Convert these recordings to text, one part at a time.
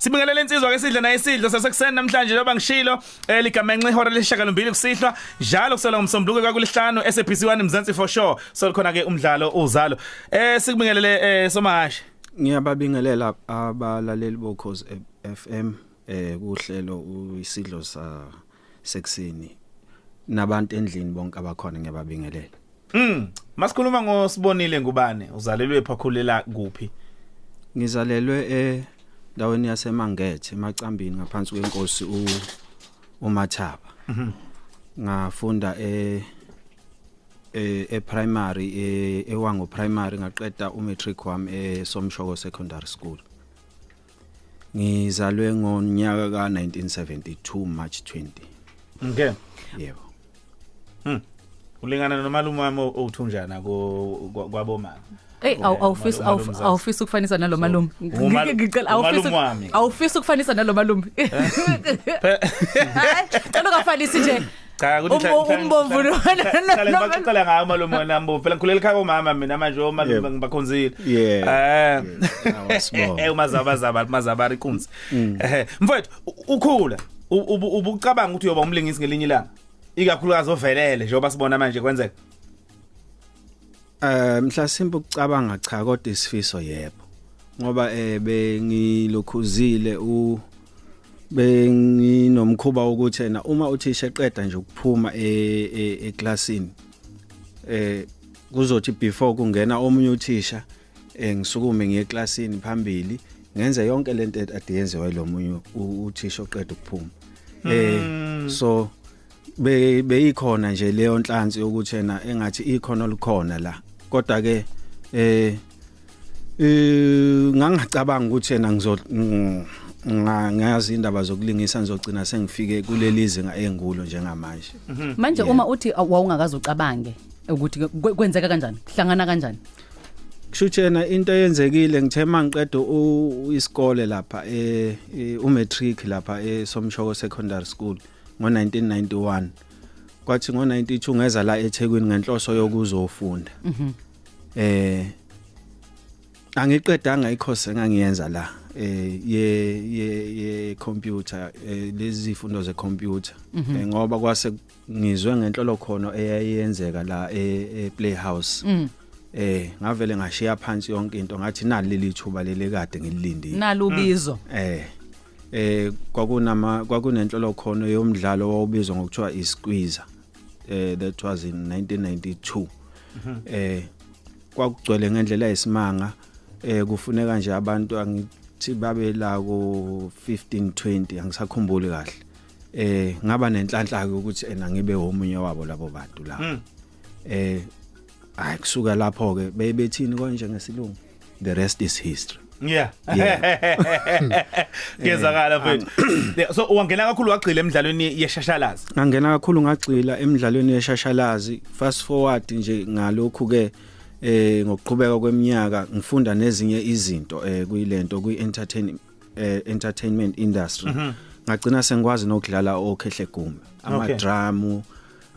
Sibingelele insizwa ke sidle naye isidlo sasekuseni namhlanje loba ngishilo eh ligama enxe ihora leshakalombili kusihlwa njalo kusela ngomsombuluko kwakulihlanu SABC 1 Mzansi for sure. So khona ke umdlalo uzalo. Eh sikubingelele eh somahashi Ngiyababingelela abalaleli bokhozi FM eh kuhlelo isidlo sa sekuseni nabantu endlini bonke abakhona ngiyababingelela. Mm masikhuluma ngosibonile ngubane uzalelwe phakhulela kuphi? Ngizalelwe eh endaweni yaseMangethe emacambini ngaphansi kwenkosi u uMathaba. Ngafunda e e e-primary e ewango primary ngaqeda umatric wami eSomshoko Secondary School. Ngizalwe ngonyaka ka1972 March 20. Okay. Yebo. Mhm. Ulingana nomalume wami othunjana kwabomama. Hey awufisa awufisa ukufanisa nalo malume. Ngicela awufisa awufisa ukufanisa nalo malume. Cela ungafanisi nje. Cha ukuthi umbomvu Hlale ngibacela ngayo malume nambo phela ngikhulela ekhaya komama mina manje omalume ngibakhonzile. Yeah. Eh. Awasibona. Eh umazaba zaba mazaba iqunzi. Eh mfowethu ukhula ubucabanga ukuthi uyoba umlingisi ngelinye ilanga. Ikakhulukazi ovelele njengoba sibona manje kwenzeka. Eh mhlasimbe ukucabanga cha kodwa isifiso yebo. Ngoba eh bengilokhuzile u benginomkhuba ukuthi na uma uthisha eqeda nje ukuphuma eclassini eh kuzothi before kungena omunye uthisha eh ngisukume ngiye eclassini phambili ngenze yonke lento ade yenziwa lo munye uthisha oqeda ukuphuma eh so be beyikhona nje leyo nhlansi ukuthi yena engathi ikhono likhona la. Kodwa ke eh eh ngangicabanga ukuthi yena ngizo ngazi indaba zokulingisa ngizogcina sengifike kuleli zinga engulo njengamanje. Manje uma uthi wawungakazi ucabange ukuthi kwenzeka kanjani hlangana kanjani? Kushuthena into eyenzekile ngithe mangiqeda isikole lapha eh umatric lapha eSomshoko Secondary School. Ngo1991 kwathi ngo92 ngeza la eThekwini ngenhloso yokuzofunda. Mhm. Eh angiqedanga ikhosi engangiyenza la eh ye ye ye computer lezi zifundo ze computer ngoba kwase ngizwe ngenhlolo khono eyayenzeka la e playhouse. Eh ngavele ngashiya phansi yonke into ngathi nali leli thuba leli kade ngililindile. Nalubizo eh. Eh kwakunama kwakunenhlolo khono yomdlalo owawubizwa ngokuthiwa isqueezer eh that was in 1992 eh kwakugcwele ngendlela esimanga eh kufuneka nje abantu angithi babe la ku 15 20 angisakhumbuli kahle. Eh ngaba nenhlanhla ukuthi ena ngibe omunye wabo labo bantu la eh hayi kusuka lapho ke beyibethini konje ngesilungu the rest is history. Yeah. Ngezakala mfethu. So wangena kakhulu wagcila emidlalweni yeshashalazi. Ngangena kakhulu ngagcila emidlalweni yeshashalazi. Fast forward nje ngalokhu ke eh ngokuqhubeka kweminyaka ngifunda nezinye izinto eh kuyilento kwi entertain eh entertainment industry. Ngagcina sengikwazi nokudlala okhehle gume. Ama drum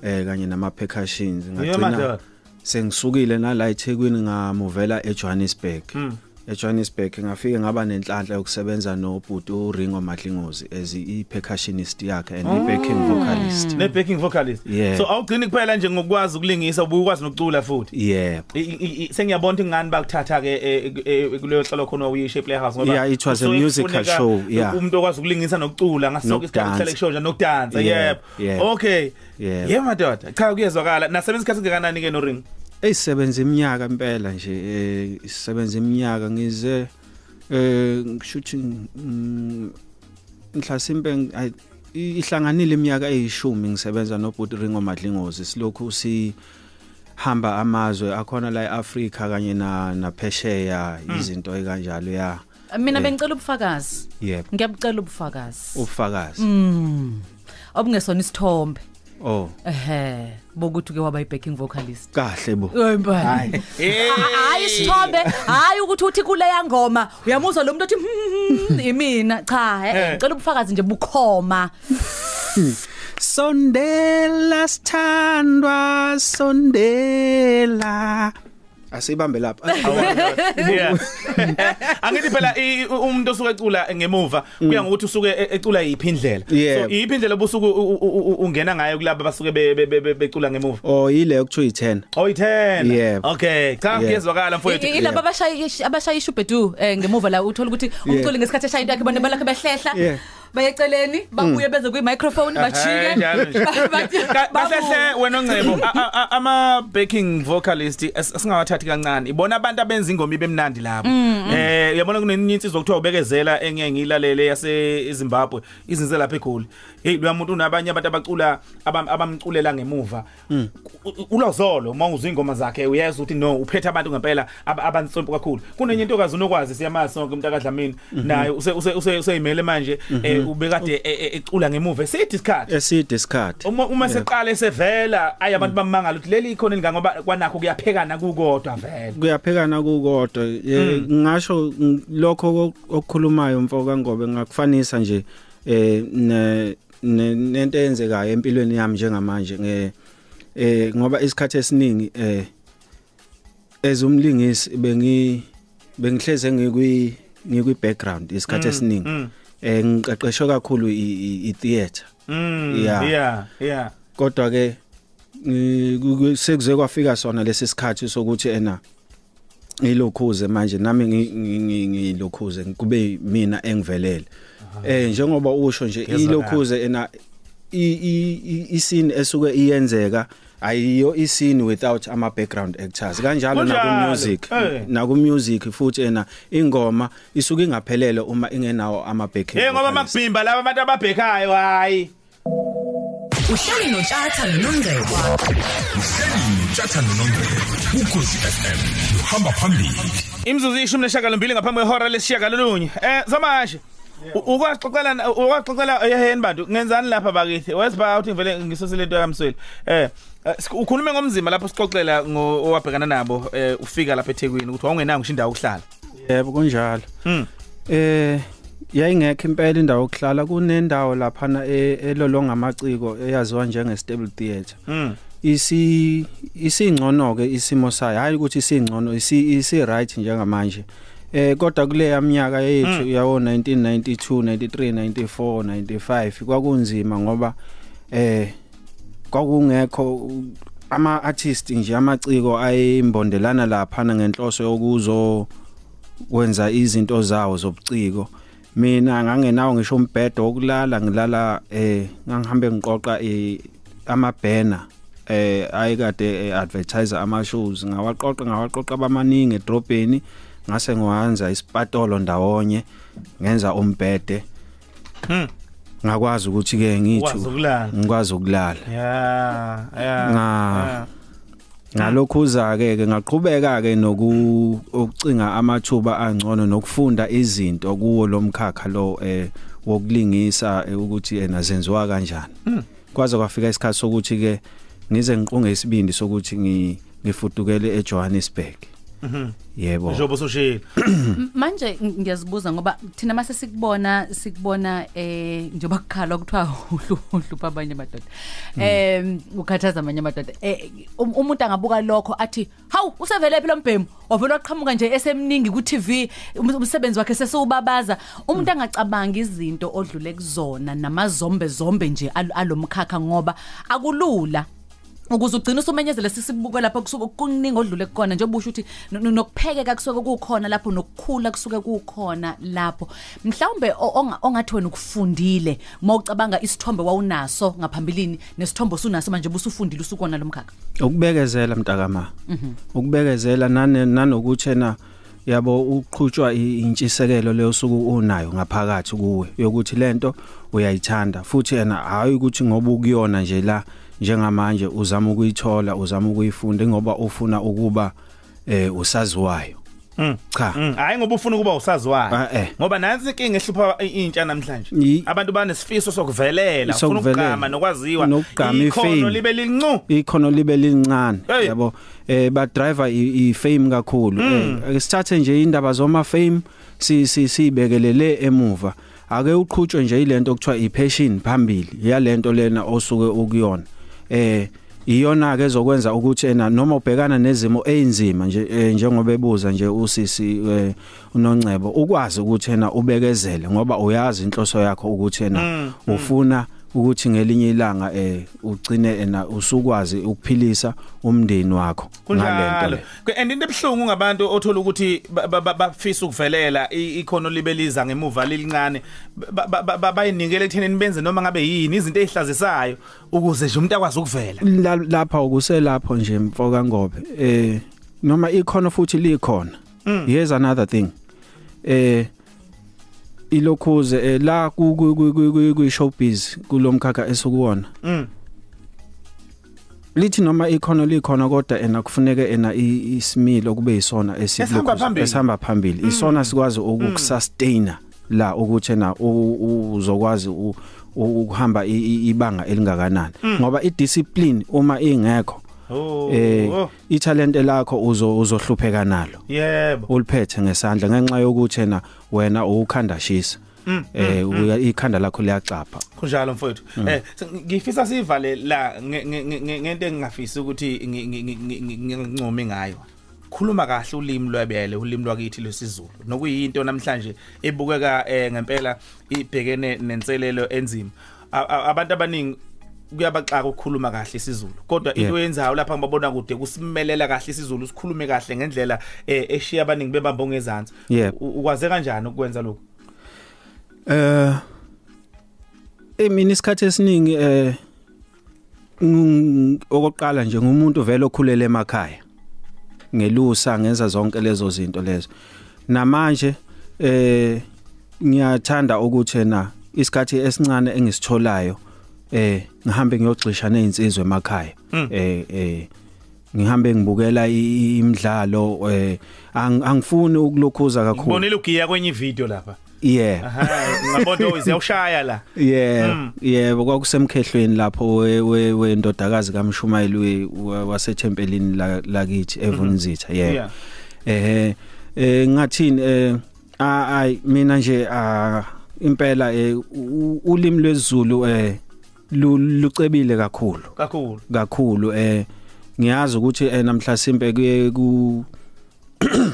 eh kanye nama percussions ngagcina sengisukile nala eThekwini ngamuvela eJohannesburg. eJohannesburg ngafike ngaba nenhlanhla yokusebenza nobhuti uRingo Madlingozi as i-percussionist yakhe and i-backing vocalist ne backing vocalist Yeah. so awugcini kuphela nje ngokwazi ukulingisa ubukwazi nokucula futhi yeah I- i- i- sengiyabona ukuthi ngani bakuthatha ke eh, eh, kuleyo hlalo khona uyishe playhouse ngoba Yeah, it was a kusuke musical kufuneka show, yeah. umuntu okwazi ukulingisa nokucula ngasonke isikhathi Nokudansa. selection nje nokudansa Yeah, yebo yeah. okay Yeah. yeah madoda cha kuyezwakala nasebenza isikhathi singakanani ke no ring eyisebenza iminyaka impela nje eh isebenza iminyaka ngize eh ngishuthi mm, mhlasimpe ng- ay- i- ihlanganile iminyaka eyishumi ngisebenza nobhuti Ringo Madlingozi. Silokhu si hamba amazwe akhona la eAfrica kanye na naphesheya izinto ekanjalo ya. Mina Yeah. bengicela ubufakazi. Yebo. Ngiyabucela ubufakazi. Ufakazi mm obungesona isithombe. Oh ehe bokuthi ke waba i-backing vocalist kahle bo Hayi. Hayi isithombe, hayi ukuthi uthi kule yangoma. Uyamuzwa lo muntu othi "Hmm, imina. Cha, eh, ngicela ubufakazi nje bukhoma. sondela sithandwa sondela asibambe lapha yeah. Angithi phela i- umuntu osuke ecula ngemuva kuya ngokuthi usuke e- ecula yiphi indlela. Yeah. so yiphi indlela obusuku u- u- u- ungena ngayo kulabo basuke be- be- be- be- becula ngemuva? Oh ile okuthiwa i10 oh i10 Yebo. okay. Cha Yebo. ngiyezwakala mfowethu. I- ilabo abashayi abashayi ishubedu eh ngemuva la uthola ukuthi umculi ngesikhathi eshaya into yakhe bona balakhe behlehla. Yeah. Bayeceleni babuye beze kwi microphone Ehhe, bajike. njalo nje. bathi- Ka- babuye. kahle wena ongcebo a- a- a- ama backing vocalist as- asingawathathi kancane. Ibona abantu abenza ingoma ibe mnandi labo. Eh uyabona kunenye insizwa okuthiwa ubekezela engeke ngilalele yase eZimbabwe izinze lapha eGoli. Hey lo muntu unabanye abantu abacula abam- abamculela ngemuva. U- u- ulozolo uma uzwa ingoma zakhe uyeza ukuthi no uphethe abantu ngempela ab- abansompo kakhulu. Kunenye intokazi unokwazi siyamazi sonke umuntu akadlamini. Naye use use use useyimele manje. Eh, ubekade e- e- ecula ngemuva esithi isikhathi. Eside isikhathi. Uma uma seqala esevela ayi abantu bamangala ukuthi leli ikhona linga ngoba kwanakho kuyaphekana kukodwa vele. Kuyaphekana kukodwa. Eh, ngisho ng- lokho ok- okukhulumayo mfoko kangobe ngakufanisa nje eh ne- ne- nento eyenzekayo empilweni yami njengamanje nge eh ngoba isikhathi esiningi eh ezumlingisi bengi bengihleze ngikwi ngikwi background isikhathi esiningi. mm. Eh ngiqeqeshwe kakhulu i- theater. Mm, Yeah. yeah kodwa ke sekuze kwafika sona lesi sikhathi sokuthi ena ngilokhuze manje nami ngi- ngi- ngi- ngilokhuze kube mina engivelele. Eh njengoba usho nje ilokhuze ena i- i- i- isini esuke iyenzeka ayiyo isini without ama background actors. Kanjalo na Kunjalo, ku music eh. na ku music futhi ena ingoma isuke ingaphelele uma ingenawo ama backing hey ngoba vocalists. makubhimba laba abantu ababhekayo hayi uhleli notshatha nonongcebo uhleli notshatha nonongcebo ukhosi FM uhamba phambili. Imzuzu ishumi neshagalombili ngaphambi kwehora lesishiyagalolunye. Eh zamashe u- ukwaxoxela ukwaxoxela yeheni bantu ngenzani lapha bakithi? Wesiba uthi ngivele ngisosele into yamsweli eh eh, ukhulume ngomzima lapho sixoxela ngowabhekana nabo eh ufika lapha eThekwini ukuthi wawungenayo ngisho indawo yokuhlala. Yebo kunjalo. Mm. eh yayingekho impela indawo yokuhlala kunendawo laphana e- elolonga amaciko eyaziwa njenge stable theatre. Mm isi isingcono ke isimo sayo hayi ukuthi isingcono isi right njengamanje. Eh kodwa kule yaminyaka yethu yawo 1992 93 94 95 kwakunzima ngoba eh kwakungekho ama artist nje amaciko ayimbondelana laphana ngenhloso yokuzo wenza izinto zawo zobuciko. Mina ngangenawo ngisho umbhedo wokulala ngilala eh ngangihambe ngiqoqa eh, ama banner eh ayikade eh, advertise ama shows ngawaqoqa ngawaqoqa bamaningi edrobheni. Ngase ngiwanza isipatolo ndawonye ngenza umbhede Hmm. ngakwazi ukuthi ke ukulala. ngikwazi ukulala yeah yeah Nga- yeah. ngalokhuza ke ke ngaqhubeka ke noku ukucinga amathuba angcono nokufunda izinto kuwo lomkhakha lo eh wokulingisa eh, ukuthi ena zenziwa kanjani kwaze kwafika isikhathi sokuthi ke ngize ngiqonge isibindi sokuthi ngi ngifudukele eJohannesburg yebo. Njengoba usushilo M- manje ng- ngiyazibuza ngoba thina mase sikubona sikubona eh njengoba kukhala kuthiwa uhlupha abanye amadoda em ukhathaza amanye amadoda eh um- umuntu angabuka lokho athi hawu usevele phela umbhemu wavela waqhamuka nje esemningi ku TV um- umsebenzi wakhe sesiubabaza umuntu angacabanga izinto odlule kuzona namazombe zombe nje al- alomkhakha ngoba akulula. Ukuze ugcine usumenyezela sisibuke lapho kusuke kuningi odlule kukona njengoba usho ukuthi no- no- nokuphekeka kusuke kukhona lapho nokukhula kusuke kukhona lapho. Mhlawumbe ongathi wena ukufundile mawucabanga isithombe wawunaso ngaphambilini nesithombe usunaso manje busufundile usukona lomkhakha ukubekezela mntakama. Ukubekezela nane nanokuthi ena yabo uqhutshwa intshisekelo leyo suku unayo ngaphakathi kuwe yokuthi lento uyayithanda. Futhi ena hayi ukuthi ngoba ukuyona nje la njengamanje uzama ukuyithola uzama ukuyifunda ngoba ufuna ukuba eh usaziwayo. Mm. cha. Mm, hayi ngoba ufuna ukuba usaziwayo. Ah, eh. ngoba nansi inkinga ehlupha i- intsha namhlanje. Yi- abantu banesifiso sokuvelela ufuna Sokuvelela. ukugama nokwaziwa. Nokugama ikhono ifame. libe lincu ikhono libe lincane Hey. yabo. Eh ba driver i i fame kakhulu. Eh sithathe nje indaba zoma fame si si sibekelele emuva. Ake uqhutshwe nje ilento okuthiwa i passion phambili yalento lena osuke ukuyona. Eh iyona ke ezokwenza ukuthi ena noma ubhekana nezimo einzima nje eh, njengoba ebuza nje usisi eh, unongcebo ukwazi ukuthi ena ubekezele ngoba uyazi inhloso yakho ukuthi ena ufuna ukuthi ngelinye ilanga eh ugcine ena usukwazi ukuphilisa umndeni wakho kunjalo. le. And into ebhlungu ngabantu othola ukuthi ba- ba- ba- bafisa ukuvelela ikhono ngemuva ba- ba- ba- ba- bayinikele ekuthenini benze noma ngabe yini izinto ezihlazisayo ukuze nje umuntu akwazi ukuvela. La- lapha ukuselapho nje mfoka ngobe eh noma ikhono futhi likhona. Here's another thing eh ilokhuze eh, la ku ku- ku- ku- ku- ku showbiz kulomkhakha esukuwona. Mm. lithi noma ikhono likhona kodwa ena kufuneke ena i- isimilo kube yisona Esihamba phambili. esihamba phambili. Isona sikwazi ukusustaina la ukuthi ena u- u- uzokwazi u- u- ukuhamba i- i- ibanga elingakanani. Ngoba idiscipline uma ingekho oh eh oh, italente lakho uzo uzohlupheka nalo. Yebo. Uliphethe ngesandla ngenxa yokuthi ena wena ukhanda shisa eh uya- ikhanda lakho liyacapha. Kunjalo mfowethu. Eh ngifisa sivale la nge- nge- nge- ngento engingafisi ukuthi ngi- ngi- ngi- ngi- ngincome ngayo. Khuluma kahle ulimi lwebele ulimi lwakithi lwesizulu. Nokuyinto namhlanje ebukeka eh, ngempela ibhekene nenselelo enzima. Abantu abaningi kuyabaxaka ukukhuluma kahle isizulu. Kodwa into yenzayo lapha ngibabona kude kusimelela kahle isizulu sikhulume kahle ngendlela eh, eshiya abaningi Yeah. U- ukwaze kanjani ukwenza lokho Eh emini isikhathi esiningi eh okokuqala nje ngumuntu vele okhulela emakhaya. Ngelusa ngenza zonke lezo zinto lezo. Namanje eh ngiyathanda ukuthi na isikhathi esincane engisitholayo eh ngihambe ngiyogxisha nezinsizwe emakhaya. Eh eh ngihambe ngibukela imidlalo eh ang- angifuni ukulokhuza kakhulu. Ngibonile ugiya kwenye ivideo lapha. Yeah. Ngabona uyawushaya la. Yeah, yebo kwakusemkhehlweni lapho we- we- wendodakazi kaMshumayeli wasethempelini la- lakithi eVunzitha, Yeah. yeah. Eh eh ngathini eh ay mina nje ah impela eh ulimi lwesiZulu eh lucebile kakhulu. Kakhulu. kakhulu eh ngiyazi ukuthi eh, namhla simpe kuye ku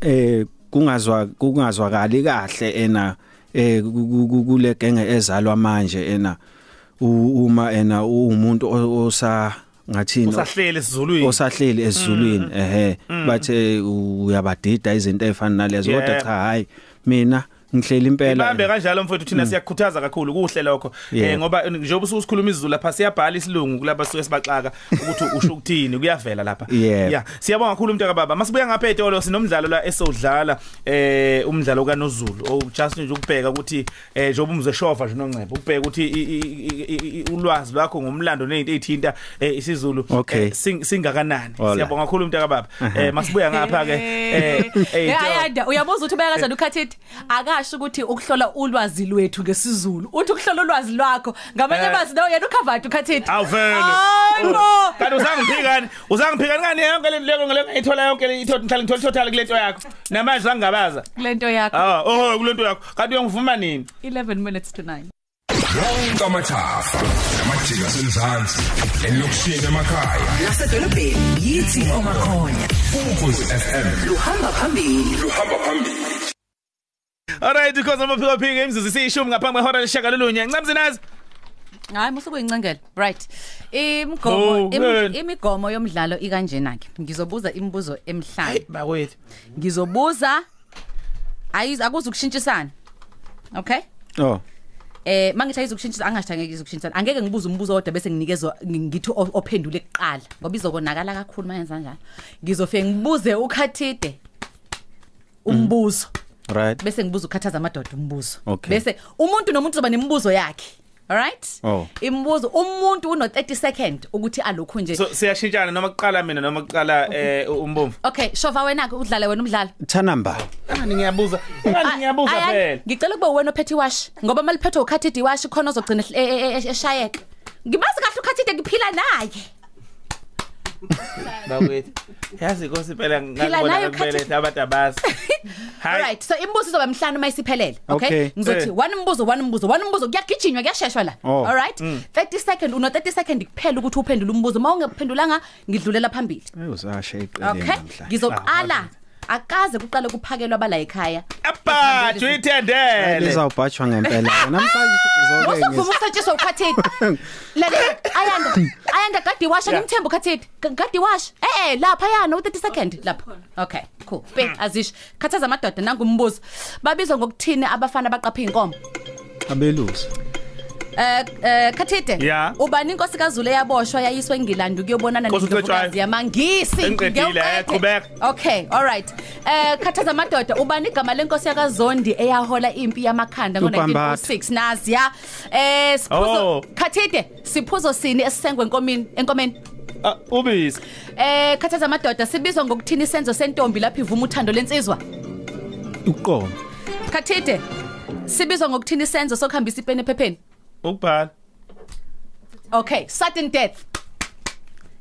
eh kungazwa kungazwakali kahle ena eh ku- ku- ku- kule genge ezalwa manje ena uma ena umuntu osa ngathini? Usahlele sizulwini. osahleli esizulwini ehe. bathe uyabadida izinto ezifana nalezo kodwa cha hayi mina ngihleli impela Ibambe kanjalo mfowethu thina siyakukhuthaza kakhulu kuhle lokho. Yeah. Eh ngoba njengoba usukhuluma isiZulu lapha siyabhala isilungu kulaba suke sibaxaka ukuthi usho ukuthini kuyavela lapha. Yeah. Yeah. Siyabonga kakhulu umntaka baba. Masibuya ngapha etolo sinomdlalo la esodlala eh umdlalo kaNozulu. Oh just nje ukubheka ukuthi eh njengoba umze shova nje noncebo ukubheka ukuthi i- i- i- i- ulwazi lwakho ngomlando nezinto ezithinta eh, isiZulu Okay. eh, sing- singakanani. Alright. Siyabonga kakhulu umntaka baba. Eh masibuya ngapha ke eh Eh eh, ayanda uyabuza ukuthi ubeka kanjani ukhathithi akasho ukuthi ukuhlola ulwazi lwethu ngesizulu uthi ukuhlola ulwazi lwakho ngamanye Eh. amazwi nawe yena ukhavati ukhathithi Awuvele. Hayibo. Kanti uzangiphikani? Uzangiphikani kani yonke le leko ngale ngayithola yonke le ithola ngihlala ngithola total kulento yakho. Namanje zangigabaza. lento yakho Ah, oh kulento yakho. Kanti uyangivuma nini? 11 minutes to 9 Wonke amathafa amajika semzansi elokishini emakhaya nasedolobheni yithi omakhonya ukhozi FM luhamba phambili luhamba phambili Alright because amaphiko phiko imzuzu siyishumi ngaphambi kwehora leshagalolunye. Ncamzinazi. hayi musu kuyincengela right. Oh, imigomo im- man. imigomo yomdlalo ikanjena ke ngizobuza imibuzo emhlanje Bakwethu. ngizobuza ayiz akuze ukushintshisana okay? Oh. Eh mangithi ayizukushintsha angasho angeke izukushintsha angeke ngibuze umbuzo odwa bese nginikezwa ngithi ophendule kuqala ngoba izokonakala kakhulu mayenza kanjalo ngizofike ngibuze ukhathide umbuzo. Right bese ngibuza ukhathaza amadoda umbuzo Okay. bese umuntu nomuntu uzoba nemibuzo yakhe alright Oh. imibuzo umuntu uno 30 second ukuthi alokhu nje So siyashintshana noma kuqala mina noma kuqala eh umbomvu. okay shova wena ke udlale wena umdlalo thanamba Ngani ngiyabuza? Ngani ngiyabuza Ay- ay- phela? ngicela kube wena ophethe iwash ngoba maliphethwe ukhathide iwash khona ozogcina ehl- e- e- e- eshayeka ngimazi kahle ukhathide ngiphila naye bakwethu. Yazi inkosi phela Phela ngakubona nayo kumele khathi- abantu abasi. Hayi. Alright so imibuzo izoba emhlanu mayisiphelele okay? Okay. ngizothi Eh. one umbuzo one umbuzo one umbuzo. Kuyagijinywa kuyasheshwa la. Oh. alright? 30 second uno 30 second kuphela ukuthi uphendule umbuzo. Mawungephendulanga ngidlulela phambili. Hey uzasha eqeleni okay? namhlanje. ngizoqala akaze kuqale kuphakelwa abala ekhaya abhaji uyithendele Lizawubhatshwa ngempela. Namhlanje zoke Usuvuma ukusetshenziswa ukhathethi. Lalela ayanda ayanda gadi washa Yeah. ngimthemba ukhathethi. Gadi washa. Eh eh lapha yana u 30 second lapha. Okay cool. Be azish. Khathaza amadoda nangumbuzo. Babizwa ngokuthini abafana baqapha inkomo? abelusi. Eh eh Khathide. Yeah. Ubani inkosi kaZulu eyaboshwa yayiswe eNgilandi ukuyobonana Nkosi uCetshwayo. yamangisi. Sengiqedile, eh, Ngewuqede. qhubeka. Okay, all right. Eh khathaza amadoda ubani igama lenkosi yakaZondi eyahola impi yamakhanda uPambatha. ngo1906 nazi ya. Eh siphuzo Oh. Khathide siphuzo sini esisengwe enkomini enkomeni? Ah, ubisi Eh khathaza amadoda sibizwa ngokuthini isenzo sentombi lapho ivuma uthando lensizwa. Uqomo. Khathide sibizwa ngokuthini isenzo sokuhambisa ipeni ephepheni. Ukubhala Okay, sudden death.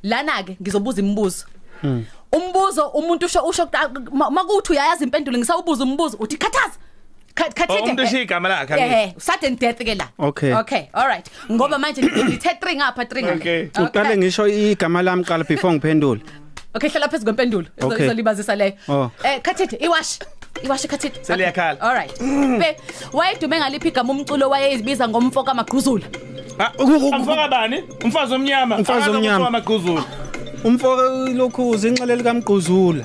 Lana ke ngizobuza imibuzo. Umbuzo umuntu usho usho ma- makuthi uyayazi impendulo ngisawubuza umbuzo uthi khathaza. Kha- Oh, Khathide. umuntu ushiya igama lakhe angithi? Eh, sudden death ke la. Okay. Okay, all right. Ngoba manje ngithe 3 ngapha 3 ngale. Okay. Uqale ngisho igama lami qala before ngiphendule. Okay, hlala phezulu kwempendulo. Okay. Izolibazisa leyo. Oh. Eh, Khathide, iwash. Iwash Khathide. Seliyakhala. All right. Be wayedume ngaliphi igama umculo wayezibiza ngomfo kaMagquzula. Ah, Amfoka bani? Umfazi omnyama. Umfazi Akazi omnyama. ukuthi wamagquzulu. Umfoka lokhuzi inxele likamgquzula.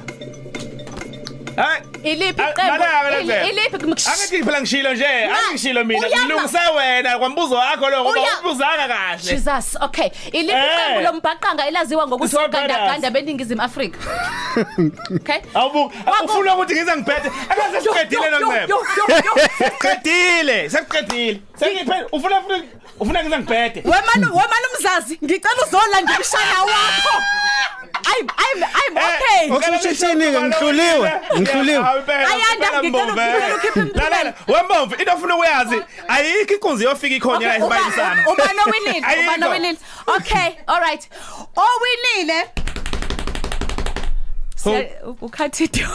Hayi. Iliphi Ah, iqembu? balaka ili- lenzela. Iliphi kumksh- Angithi phela ngishilo nje, angishilo mina. uyama. Ngilungise wena kwambuzo wakho lo ngoba Uya- ubuzanga kahle. Jesus okay iliphi Eh. iqembu lombhaqanga elaziwa ngokuthi Soul ogandaganda beningizimu Afrika okay Awubuka, Waku- ufuna ukuthi ngize ngiphethe. Akaze siqedile Yo, yo, noncebo. yo, yo, yo. Siqedile, sesiqedile. Sengiphethe ufuna ufuna ufuna ngize ngiphethe. wemanu wemanu mzazi ngicela uzolanda umshana wakho I'm I'm I'm okay. Eh, ukuthini ke ngihluliwe, ngihluliwe. Ayanda, ngicela ukukhulula ukhiphe. Lalela, wembomvu into ofuna ukuyazi ayikho inkunzi yofika ikhona la esibayeni sami. ubani owinile ubani owinile okay all right. Owinile? Ukhathide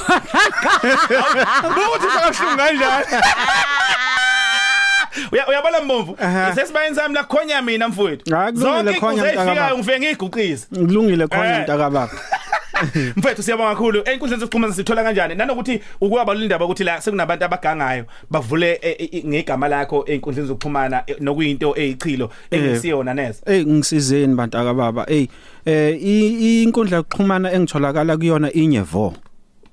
Ukuthi sakabuhlungu kanjani? Uya uyabona mbomvu, sami la khonya mina mfowethu. Kulungile Zonke khonya, baba. ngifike ngiguqize. Ngilungile khona Eh. mntaka baba. Mfethu siyabonga kakhulu. Einkundleni zokuxhumana sithola kanjani? Nanokuthi ukubalula indaba ukuthi la sekunabantu abagangayo bavule eh, eh, ngegama lakho einkundleni zokuxhumana eh, nokuyinto eyichilo engisiyona neze. Ey ngisizeni bantu akababa. Ey eh inkundla yokuxhumana engitholakala kuyona inyevo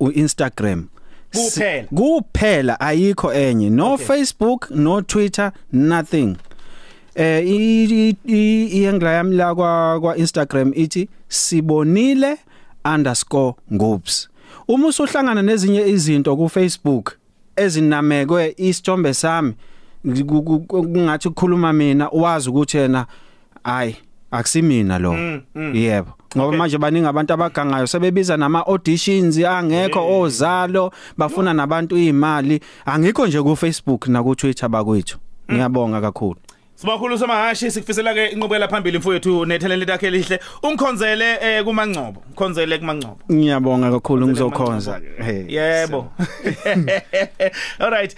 uInstagram. Kuphela. Kuphela ayikho enye. No Okay. Facebook, no Twitter, nothing. Eh iyengla yami la kwa kwa Instagram ithi sibonile_ngobs. Uma usuhlangana nezinye izinto ku Facebook ezinamekwe isithombe sami ku- ku- kungathi ukukhuluma mina wazi ukuthi yena hayi akusimina lo Mm, mm. yebo ngoba Okay. manje baningi abantu abagangayo sebebiza nama auditions angekho ozalo bafuna nabantu imali angikho nje ku Facebook na ku Twitter bakwethu ngiyabonga kakhulu Sibakhulu somahashi sikufisela ke inqubekela phambili mfowethu nethalente lakhe lihle. Ungikhonzele eh kuMangcobo. Khonzele kuMangcobo. ngiyabonga kakhulu ngizokhonza Hey. hey Yebo. All right.